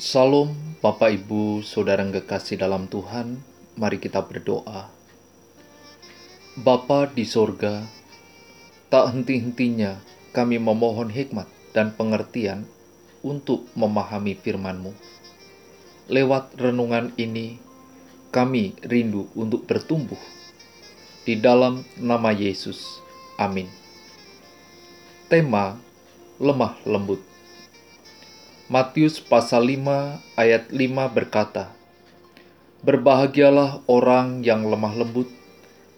Salam Bapak Ibu Saudara yang kekasih dalam Tuhan, mari kita berdoa. Bapa di sorga, tak henti-hentinya kami memohon hikmat dan pengertian untuk memahami firman-Mu. Lewat renungan ini, kami rindu untuk bertumbuh di dalam nama Yesus. Amin. Tema lemah lembut. Matius pasal 5 ayat 5 berkata, Berbahagialah orang yang lemah lembut,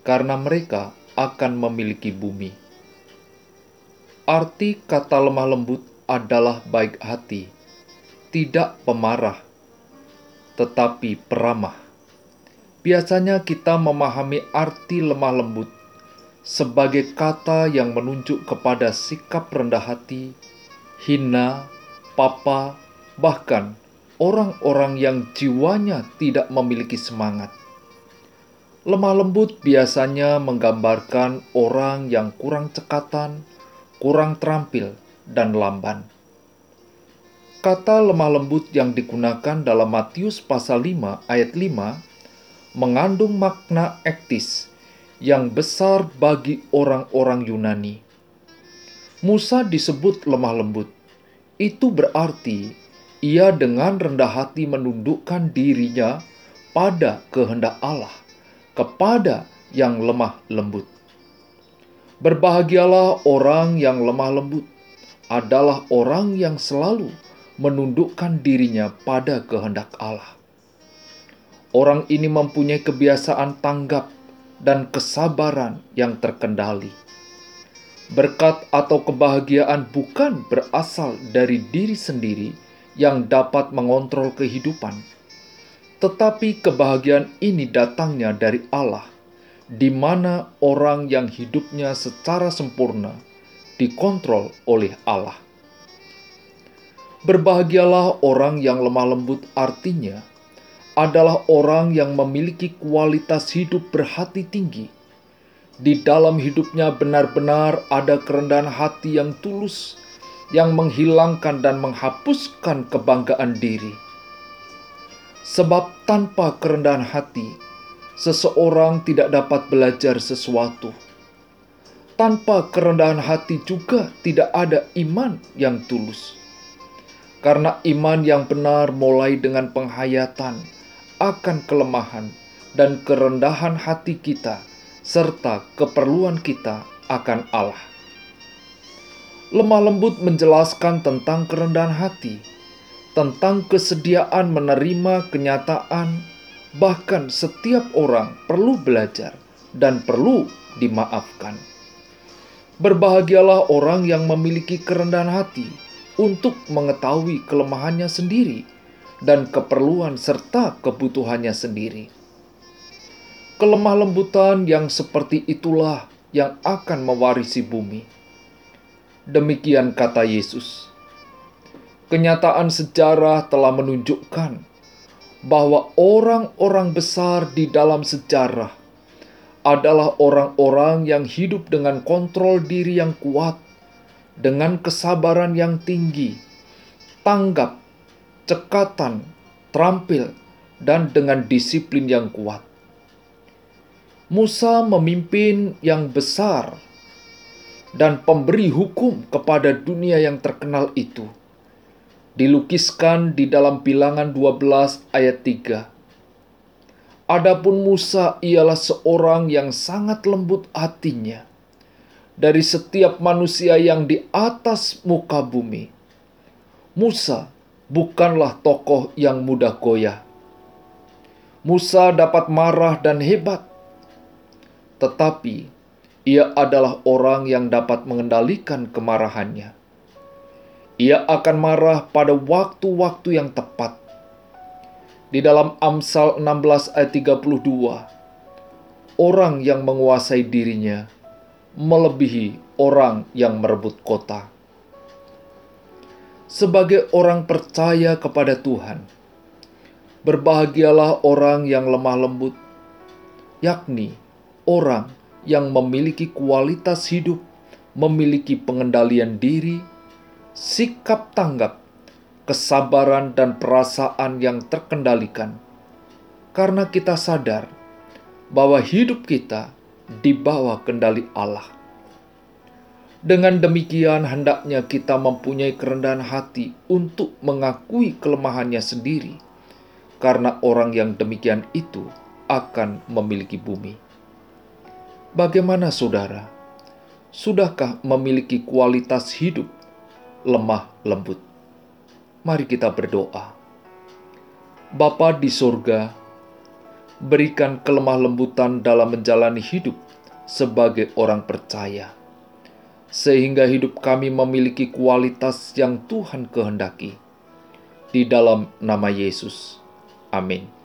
karena mereka akan memiliki bumi. Arti kata lemah lembut adalah baik hati, tidak pemarah, tetapi peramah. Biasanya kita memahami arti lemah lembut sebagai kata yang menunjuk kepada sikap rendah hati, hina, papa, bahkan orang-orang yang jiwanya tidak memiliki semangat. Lemah lembut biasanya menggambarkan orang yang kurang cekatan, kurang terampil, dan lamban. Kata lemah lembut yang digunakan dalam Matius pasal 5 ayat 5 mengandung makna ektis yang besar bagi orang-orang Yunani. Musa disebut lemah lembut itu berarti ia dengan rendah hati menundukkan dirinya pada kehendak Allah, kepada yang lemah lembut. Berbahagialah orang yang lemah lembut, adalah orang yang selalu menundukkan dirinya pada kehendak Allah. Orang ini mempunyai kebiasaan tanggap dan kesabaran yang terkendali Berkat atau kebahagiaan bukan berasal dari diri sendiri yang dapat mengontrol kehidupan, tetapi kebahagiaan ini datangnya dari Allah, di mana orang yang hidupnya secara sempurna dikontrol oleh Allah. Berbahagialah orang yang lemah lembut, artinya adalah orang yang memiliki kualitas hidup berhati tinggi di dalam hidupnya benar-benar ada kerendahan hati yang tulus, yang menghilangkan dan menghapuskan kebanggaan diri. Sebab tanpa kerendahan hati, seseorang tidak dapat belajar sesuatu. Tanpa kerendahan hati juga tidak ada iman yang tulus. Karena iman yang benar mulai dengan penghayatan akan kelemahan dan kerendahan hati kita serta keperluan kita akan Allah. Lemah lembut menjelaskan tentang kerendahan hati, tentang kesediaan menerima kenyataan, bahkan setiap orang perlu belajar dan perlu dimaafkan. Berbahagialah orang yang memiliki kerendahan hati untuk mengetahui kelemahannya sendiri dan keperluan serta kebutuhannya sendiri Kelemah lembutan yang seperti itulah yang akan mewarisi bumi. Demikian kata Yesus. Kenyataan sejarah telah menunjukkan bahwa orang-orang besar di dalam sejarah adalah orang-orang yang hidup dengan kontrol diri yang kuat, dengan kesabaran yang tinggi, tanggap, cekatan, terampil, dan dengan disiplin yang kuat. Musa memimpin yang besar dan pemberi hukum kepada dunia yang terkenal itu. Dilukiskan di dalam bilangan 12 ayat 3. Adapun Musa ialah seorang yang sangat lembut hatinya dari setiap manusia yang di atas muka bumi. Musa bukanlah tokoh yang mudah goyah. Musa dapat marah dan hebat, tetapi ia adalah orang yang dapat mengendalikan kemarahannya. Ia akan marah pada waktu-waktu yang tepat. Di dalam Amsal 16 ayat 32, orang yang menguasai dirinya melebihi orang yang merebut kota. Sebagai orang percaya kepada Tuhan, berbahagialah orang yang lemah lembut, yakni orang yang memiliki kualitas hidup, memiliki pengendalian diri, sikap tanggap, kesabaran, dan perasaan yang terkendalikan, karena kita sadar bahwa hidup kita di bawah kendali Allah. Dengan demikian, hendaknya kita mempunyai kerendahan hati untuk mengakui kelemahannya sendiri, karena orang yang demikian itu akan memiliki bumi. Bagaimana, saudara? Sudahkah memiliki kualitas hidup lemah lembut? Mari kita berdoa. Bapa di sorga, berikan kelemah lembutan dalam menjalani hidup sebagai orang percaya, sehingga hidup kami memiliki kualitas yang Tuhan kehendaki. Di dalam nama Yesus, amin.